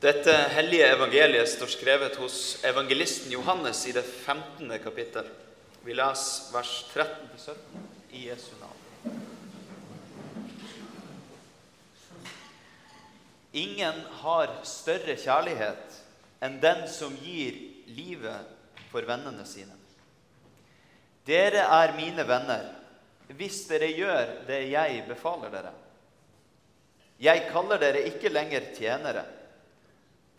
Dette hellige evangeliet står skrevet hos evangelisten Johannes i det 15. kapittel. Vi leser vers 13-17 i Jesu navn. Ingen har større kjærlighet enn den som gir livet for vennene sine. Dere er mine venner hvis dere gjør det jeg befaler dere. Jeg kaller dere ikke lenger tjenere,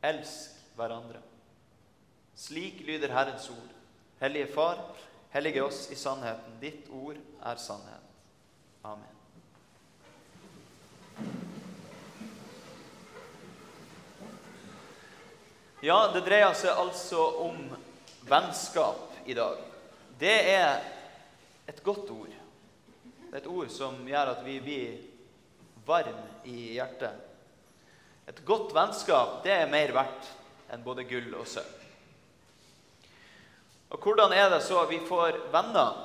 Elsk hverandre. Slik lyder Herrens ord. Hellige Far, hellige oss i sannheten. Ditt ord er sannhet. Amen. Ja, det dreier seg altså om vennskap i dag. Det er et godt ord. Det er et ord som gjør at vi blir varme i hjertet. Et godt vennskap det er mer verdt enn både gull og sølv. Og hvordan er det så vi får venner?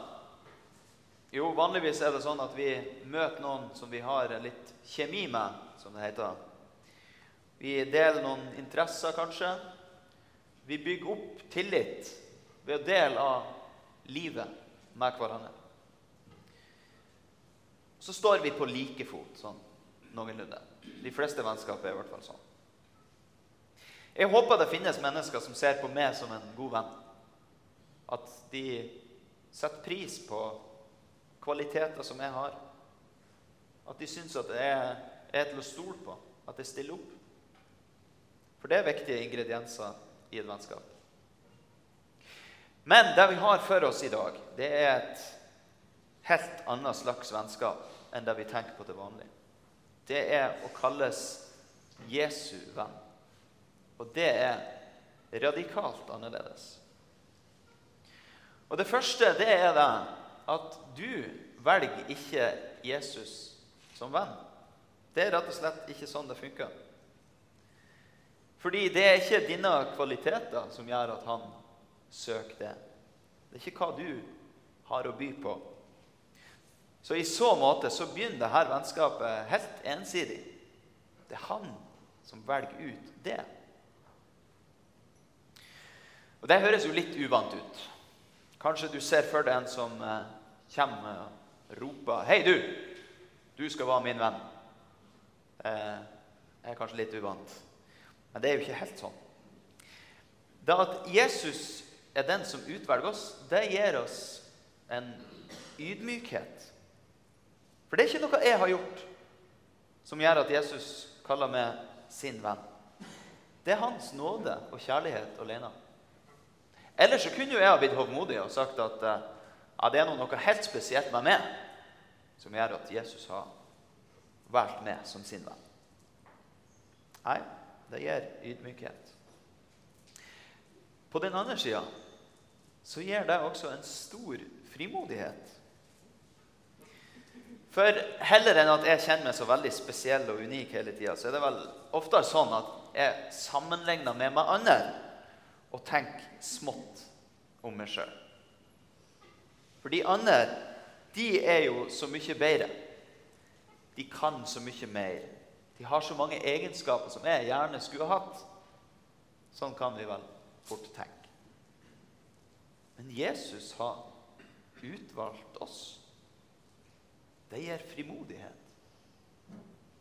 Jo, vanligvis er det sånn at vi møter noen som vi har litt kjemi med, som det heter. Vi deler noen interesser, kanskje. Vi bygger opp tillit ved å dele av livet med hverandre. Så står vi på like fot, sånn noenlunde. De fleste vennskap er i hvert fall sånn. Jeg håper det finnes mennesker som ser på meg som en god venn. At de setter pris på kvaliteter som jeg har. At de syns at jeg er til å stole på. At jeg stiller opp. For det er viktige ingredienser i et vennskap. Men det vi har for oss i dag, det er et helt annet slags vennskap enn det vi tenker på til vanlig. Det er å kalles Jesu venn. Og det er radikalt annerledes. Og Det første det er det at du velger ikke Jesus som venn. Det er rett og slett ikke sånn det funker. Fordi det er ikke dine kvaliteter som gjør at han søker det. Det er ikke hva du har å by på. Så i så måte så begynner dette vennskapet helt ensidig. Det er han som velger ut det. Og Det høres jo litt uvant ut. Kanskje du ser for deg en som eh, kommer og roper 'Hei, du! Du skal være min venn.' Eh, det er kanskje litt uvant. Men det er jo ikke helt sånn. Det at Jesus er den som utvelger oss, det gir oss en ydmykhet. For det er ikke noe jeg har gjort som gjør at Jesus kaller meg sin venn. Det er hans nåde og kjærlighet alene. Ellers så kunne jo jeg ha blitt hovmodig og sagt at ja, det er noe helt spesielt med meg som gjør at Jesus har valgt meg som sin venn. Nei, det gir ydmykhet. På den andre sida så gir det også en stor frimodighet. For heller enn at jeg kjenner meg så veldig spesiell og unik hele tida, så er det vel oftere sånn at jeg sammenligner med meg andre og tenker smått om meg sjøl. For de andre, de er jo så mye bedre. De kan så mye mer. De har så mange egenskaper som jeg gjerne skulle ha hatt. Sånn kan vi vel fort tenke. Men Jesus har utvalgt oss. Det gir frimodighet.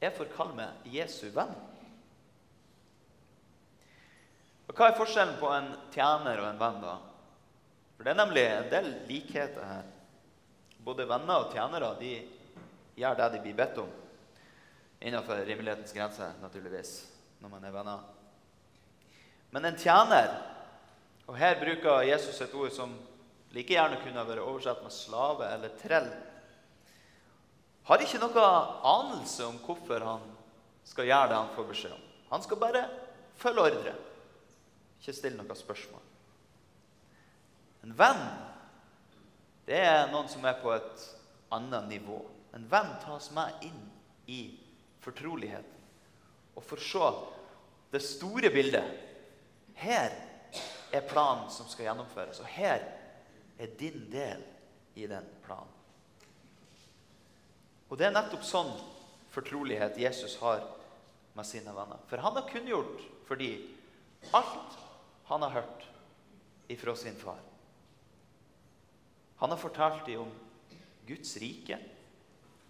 Jeg får kalle meg Jesu venn. Og Hva er forskjellen på en tjener og en venn? da? For Det er nemlig en del likheter her. Både venner og tjenere de gjør det de blir bedt om. Innenfor rimelighetens grense, naturligvis, når man er venner. Men en tjener Og her bruker Jesus et ord som like gjerne kunne vært oversatt med slave eller trell har ikke noe anelse om hvorfor han skal gjøre det han får beskjed om. Han skal bare følge ordre. Ikke stille noen spørsmål. En venn det er noen som er på et annet nivå. En venn tas med inn i fortroligheten og får se det store bildet. Her er planen som skal gjennomføres, og her er din del i den planen. Og det er nettopp sånn fortrolighet Jesus har med sine venner. For han har kunngjort for dem alt han har hørt ifra sin far. Han har fortalt dem om Guds rike,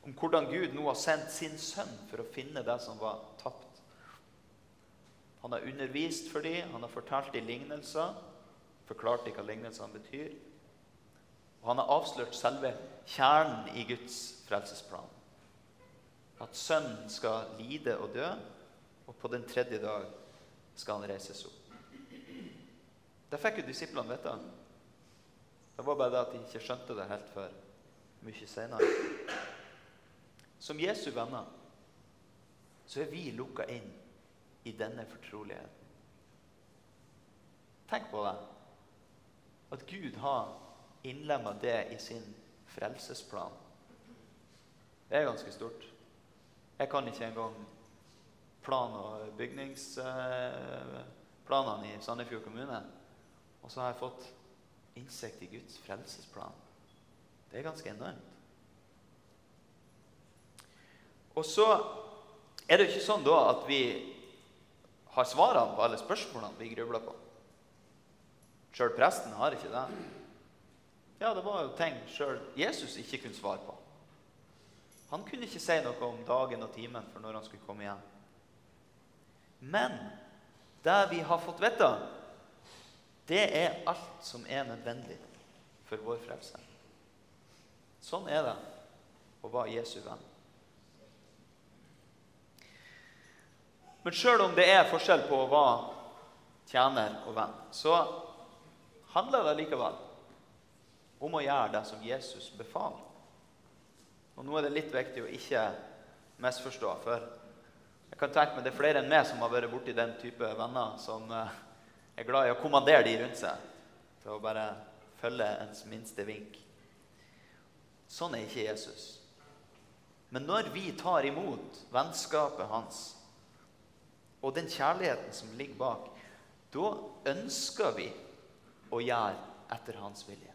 om hvordan Gud nå har sendt sin sønn for å finne det som var tapt. Han har undervist for dem, han har fortalt dem lignelser, forklart dem hva lignelsene betyr. Og han har avslørt selve kjernen i Guds frelsesplan. At sønnen skal lide og dø, og på den tredje dag skal han reises opp. Det fikk jo disiplene vite. Det var bare det at de ikke skjønte det helt før mye senere. Som Jesu venner så er vi lukka inn i denne fortroligheten. Tenk på det. At Gud har innlemma det i sin frelsesplan. Det er ganske stort. Jeg kan ikke engang plan- og bygningsplanene i Sandefjord kommune. Og så har jeg fått innsikt i Guds frelsesplan. Det er ganske enormt. Og så er det jo ikke sånn da at vi har svarene på alle spørsmålene vi grubler på. Sjøl presten har ikke det. Ja, det var jo ting sjøl Jesus ikke kunne svare på. Han kunne ikke si noe om dagen og timen for når han skulle komme igjen. Men det vi har fått vite, det er alt som er nødvendig for vår frelse. Sånn er det å være Jesu venn. Men sjøl om det er forskjell på å være tjener og venn, så handler det likevel om å gjøre det som Jesus befaler. Og Nå er det litt viktig å ikke misforstå. For jeg kan tenke meg det er flere enn meg som har vært borti den type venner som eh, er glad i å kommandere de rundt seg til å bare følge ens minste vink. Sånn er ikke Jesus. Men når vi tar imot vennskapet hans og den kjærligheten som ligger bak, da ønsker vi å gjøre etter hans vilje.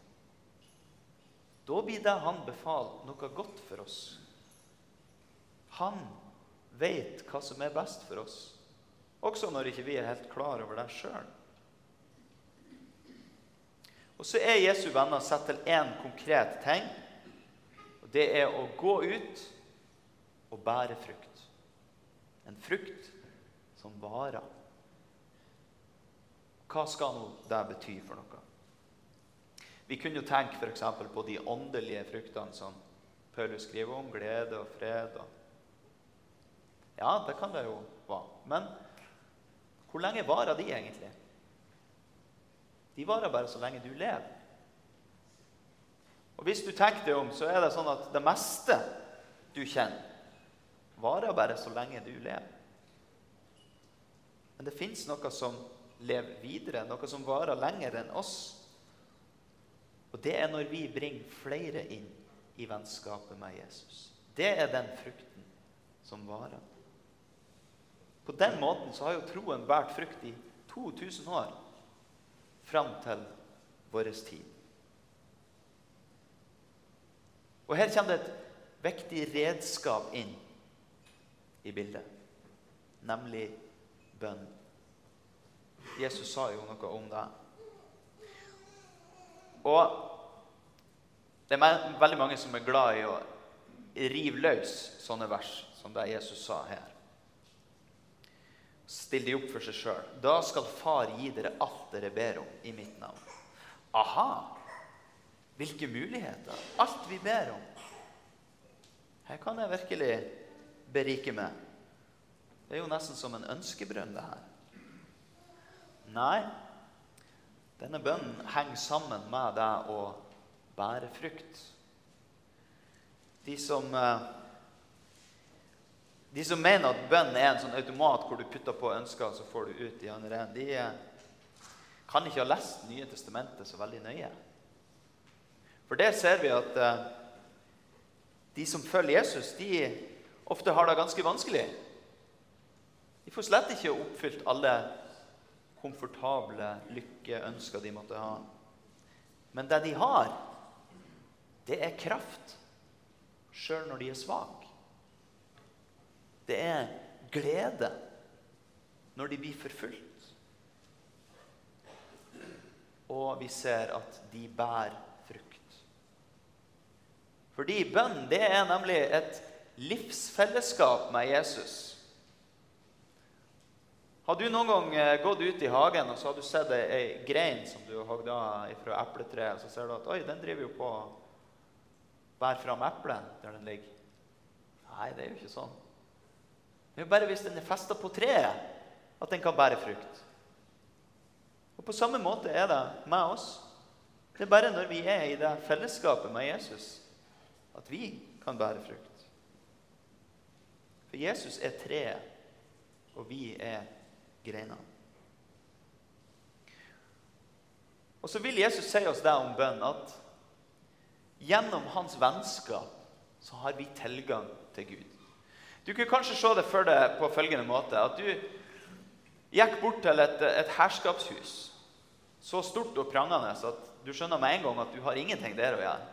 Da blir det han befaler, noe godt for oss. Han vet hva som er best for oss, også når ikke vi er helt klar over det sjøl. Og så er Jesu venner satt til én konkret ting. og Det er å gå ut og bære frukt. En frukt som varer. Hva skal nå det bety for noe? Vi kunne jo tenke f.eks. på de åndelige fruktene som Paulus skriver om. Glede og fred. Og ja, det kan det jo være. Men hvor lenge varer de egentlig? De varer bare så lenge du lever. Og Hvis du tenker deg om, så er det sånn at det meste du kjenner, varer bare så lenge du lever. Men det fins noe som lever videre, noe som varer lenger enn oss. Og det er når vi bringer flere inn i vennskapet med Jesus. Det er den frukten som varer. På den måten så har jo troen båret frukt i 2000 år fram til vår tid. Og Her kommer det et viktig redskap inn i bildet, nemlig bønn. Jesus sa jo noe om det. Og det er veldig mange som er glad i å rive løs sånne vers som det Jesus sa her. Still de opp for seg sjøl. Da skal Far gi dere alt dere ber om i mitt navn. Aha! Hvilke muligheter! Alt vi ber om. Her kan jeg virkelig berike meg. Det er jo nesten som en ønskebrønn, det her. Nei, denne bønnen henger sammen med det å bære frukt. De som eh, De som mener at bønn er en sånn automat hvor du putter på ønsker, så får du ut i andre en, de eh, kan ikke ha lest Nye testamentet så veldig nøye. For der ser vi at eh, de som følger Jesus, de ofte har det ganske vanskelig. De får slett ikke oppfylt alle komfortable lykkeønsker de måtte ha. Men det de har, det er kraft, sjøl når de er svake. Det er glede når de blir forfulgt. Og vi ser at de bærer frukt. Fordi bønn det er nemlig et livsfellesskap med Jesus. Har du noen gang eh, gått ut i hagen og så har du sett ei grein som du har hogd av fra epletreet, og så ser du at oi, den driver jo på å bære fram eplet der den ligger? Nei, det er jo ikke sånn. Det er jo bare hvis den er festa på treet, at den kan bære frukt. Og På samme måte er det med oss. Det er bare når vi er i det fellesskapet med Jesus, at vi kan bære frukt. For Jesus er treet, og vi er greina. Og så vil Jesus si oss det om bønn, at gjennom hans vennskap så har vi tilgang til Gud. Du kunne kanskje se det for deg på følgende måte at du gikk bort til et, et herskapshus så stort og prangende at du skjønner med en gang at du har ingenting der å gjøre.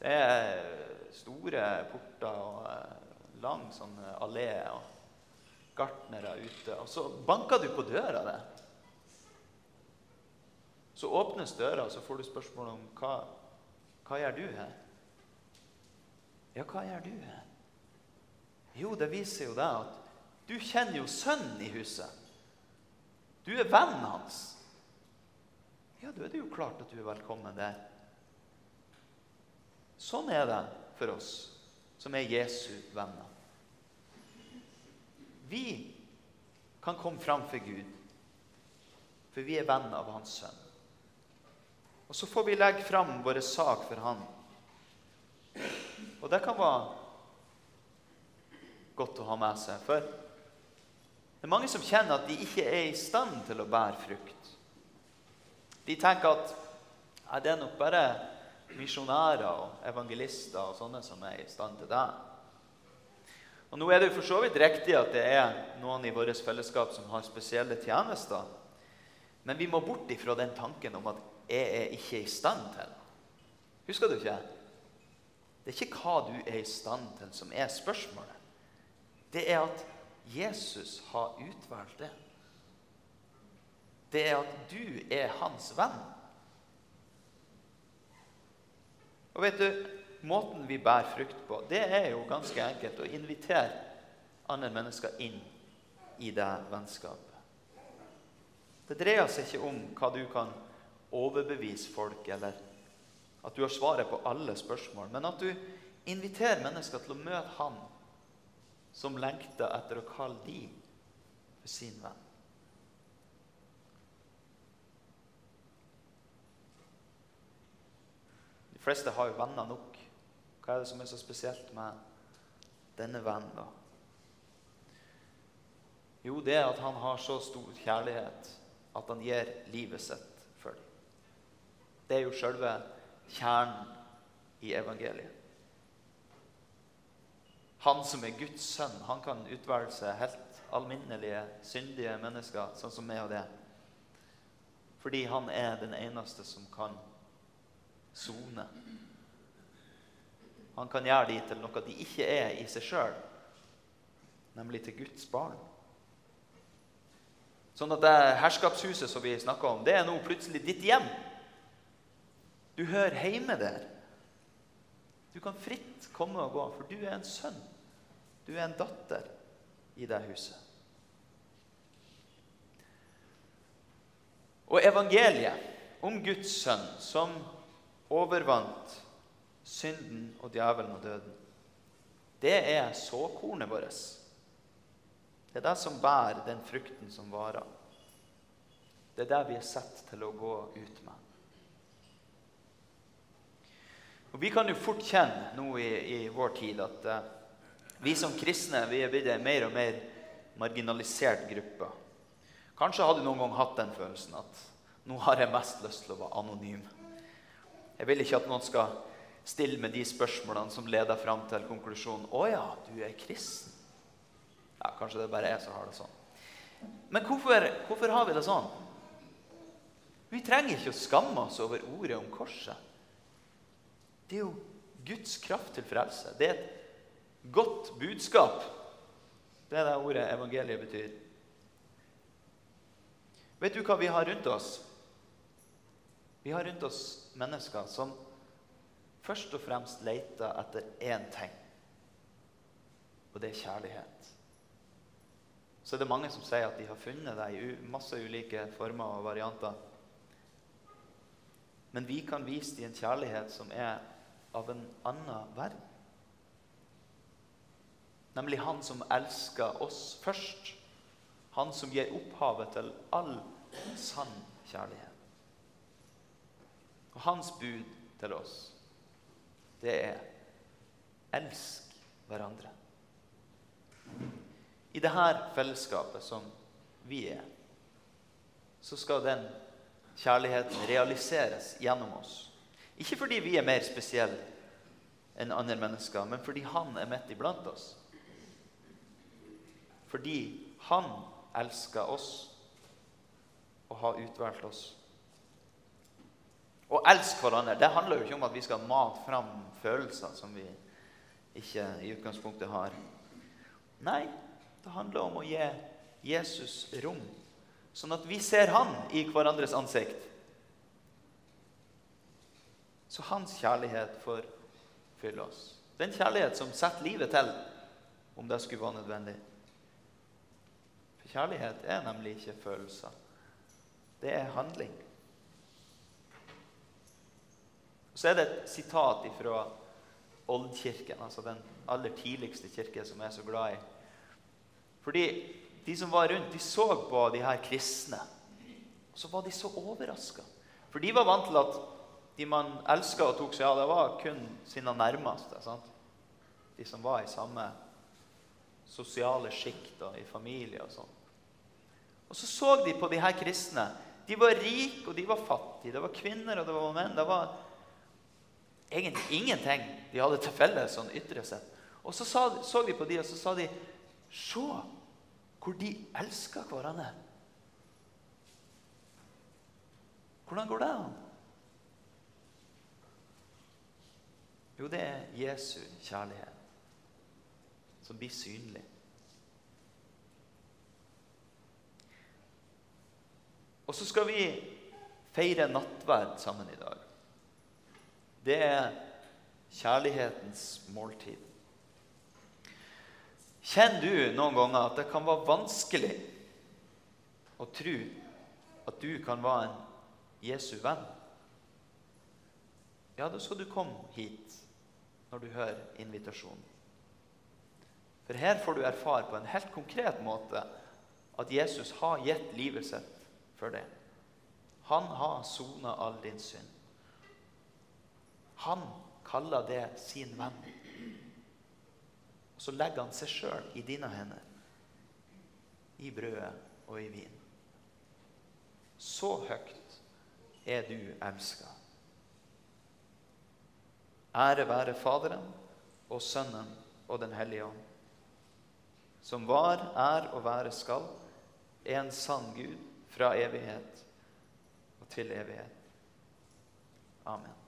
Det er store porter og eh, lang sånn allé og gartnere ute. Og så banker du på døra der. Så åpnes døra, og så får du spørsmål om hva, hva gjør du her? Ja, hva gjør du her? Jo, det viser jo deg at du kjenner jo sønnen i huset. Du er vennen hans. Ja, da er det jo klart at du er velkommen der. Sånn er det for oss som er Jesu venner. Vi kan komme fram for Gud, for vi er venn av Hans sønn. Og så får vi legge fram vår sak for Han. Og det kan være godt å ha med seg. For det er mange som kjenner at de ikke er i stand til å bære frukt. De tenker at ja, det er nok bare misjonærer og evangelister og sånne som er i stand til det. Og Nå er det jo for så vidt riktig at det er noen i vårt fellesskap som har spesielle tjenester. Men vi må bort ifra den tanken om at 'jeg er ikke i stand til'. Husker du ikke? Det er ikke hva du er i stand til, som er spørsmålet det er at Jesus har utvalgt det. Det er at du er hans venn. Og vet du, Måten vi bærer frukt på, det er jo ganske enkelt å invitere andre mennesker inn i det vennskapet. Det dreier seg ikke om hva du kan overbevise folk, eller at du har svaret på alle spørsmål, men at du inviterer mennesker til å møte Han som lengter etter å kalle de for sin venn. De fleste har jo venner nok. Hva er det som er så spesielt med denne vennen, da? Jo, det er at han har så stor kjærlighet at han gir livet sitt for dem. Det er jo sjølve kjernen i evangeliet. Han som er Guds sønn, han kan utvelge seg helt alminnelige, syndige mennesker, sånn som meg og det. Fordi han er den eneste som kan sone. Han kan gjøre de til noe de ikke er i seg sjøl, nemlig til Guds barn. Sånn at det herskapshuset som vi snakker om, det er nå plutselig ditt hjem. Du hører hjemme der. Du kan fritt komme og gå, for du er en sønn. Du er en datter i det huset. Og evangeliet om Guds sønn som overvant synden og djevelen og døden, det er såkornet vårt. Det er det som bærer den frukten som varer. Det er det vi er satt til å gå ut med. Og Vi kan jo fort kjenne nå i, i vår tid at uh, Vi som kristne vi er blitt en mer og mer marginalisert gruppe. Kanskje hadde du noen gang hatt den følelsen at nå har jeg mest lyst til å være anonym. Jeg vil ikke at noen skal stille med de spørsmålene som leder fram til konklusjonen 'Å ja, du er kristen'. Ja, Kanskje det er bare jeg som har det sånn. Men hvorfor, hvorfor har vi det sånn? Vi trenger ikke å skamme oss over ordet om korset. Det er jo Guds kraft til frelse. Det er et godt budskap. Det er det ordet evangeliet betyr. Vet du hva vi har rundt oss? Vi har rundt oss mennesker som først og fremst leter etter én ting, og det er kjærlighet. Så er det mange som sier at de har funnet det i masse ulike former og varianter. Men vi kan vise dem en kjærlighet som er av en annen verden. Nemlig Han som elsker oss først. Han som gir opphavet til all sann kjærlighet. Og hans bud til oss, det er elsk hverandre. I dette fellesskapet som vi er, så skal den kjærligheten realiseres gjennom oss. Ikke fordi vi er mer spesielle enn andre mennesker, men fordi Han er midt iblant oss. Fordi Han elsker oss og har utvalgt oss. Å elske hverandre det handler jo ikke om at vi skal mate fram følelser som vi ikke i utgangspunktet har. Nei, det handler om å gi Jesus rom, sånn at vi ser han i hverandres ansikt. Så hans kjærlighet får fylle oss. Den kjærlighet som setter livet til, om det skulle være nødvendig. For kjærlighet er nemlig ikke følelser. Det er handling. Så er det et sitat fra Oldkirken, altså den aller tidligste kirke som jeg er så glad i. Fordi de som var rundt, de så på de her kristne. Og så var de så overraska. For de var vant til at de man elska og tok seg av, det var kun sine nærmeste. Sant? De som var i samme sosiale sjikt og i familie og sånn. Og så så de på de her kristne. De var rike, og de var fattige. Det var kvinner, og det var menn. Det var egentlig ingenting de hadde til felles sånn ytre sett. Og så sa, så de på de, og så sa de Se hvor de elsker hverandre. Hvordan går det an? Jo, det er Jesu kjærlighet som blir synlig. Og så skal vi feire nattverd sammen i dag. Det er kjærlighetens måltid. Kjenner du noen ganger at det kan være vanskelig å tro at du kan være en Jesu venn? Ja, da skal du komme hit når du hører invitasjonen. For her får du erfare på en helt konkret måte at Jesus har gitt livet sitt for deg. Han har sona all din synd. Han kaller det sin venn. Og så legger han seg sjøl i dine hender. I brødet og i vin. Så høyt er du elska. Ære være Faderen og Sønnen og Den hellige ånd. Som var, er og være skal, en sann Gud fra evighet og til evighet. Amen.